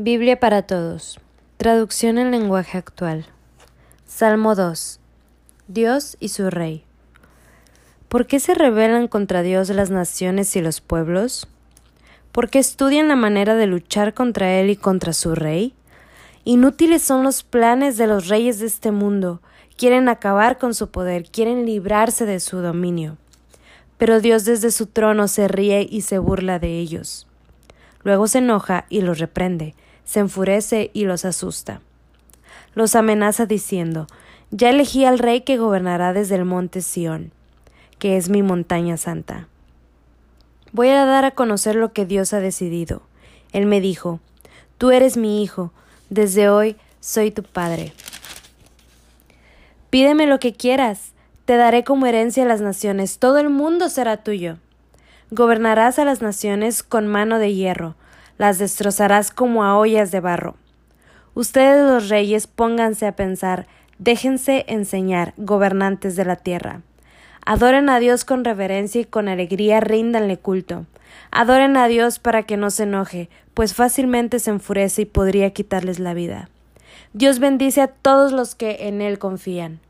Biblia para todos. Traducción en lenguaje actual. Salmo 2. Dios y su Rey. ¿Por qué se rebelan contra Dios las naciones y los pueblos? ¿Por qué estudian la manera de luchar contra Él y contra su Rey? Inútiles son los planes de los reyes de este mundo. Quieren acabar con su poder, quieren librarse de su dominio. Pero Dios desde su trono se ríe y se burla de ellos. Luego se enoja y los reprende se enfurece y los asusta. Los amenaza diciendo Ya elegí al rey que gobernará desde el monte Sión, que es mi montaña santa. Voy a dar a conocer lo que Dios ha decidido. Él me dijo Tú eres mi hijo, desde hoy soy tu padre. Pídeme lo que quieras, te daré como herencia a las naciones, todo el mundo será tuyo. Gobernarás a las naciones con mano de hierro, las destrozarás como a ollas de barro. Ustedes los reyes pónganse a pensar, déjense enseñar, gobernantes de la tierra. Adoren a Dios con reverencia y con alegría ríndanle culto. Adoren a Dios para que no se enoje, pues fácilmente se enfurece y podría quitarles la vida. Dios bendice a todos los que en Él confían.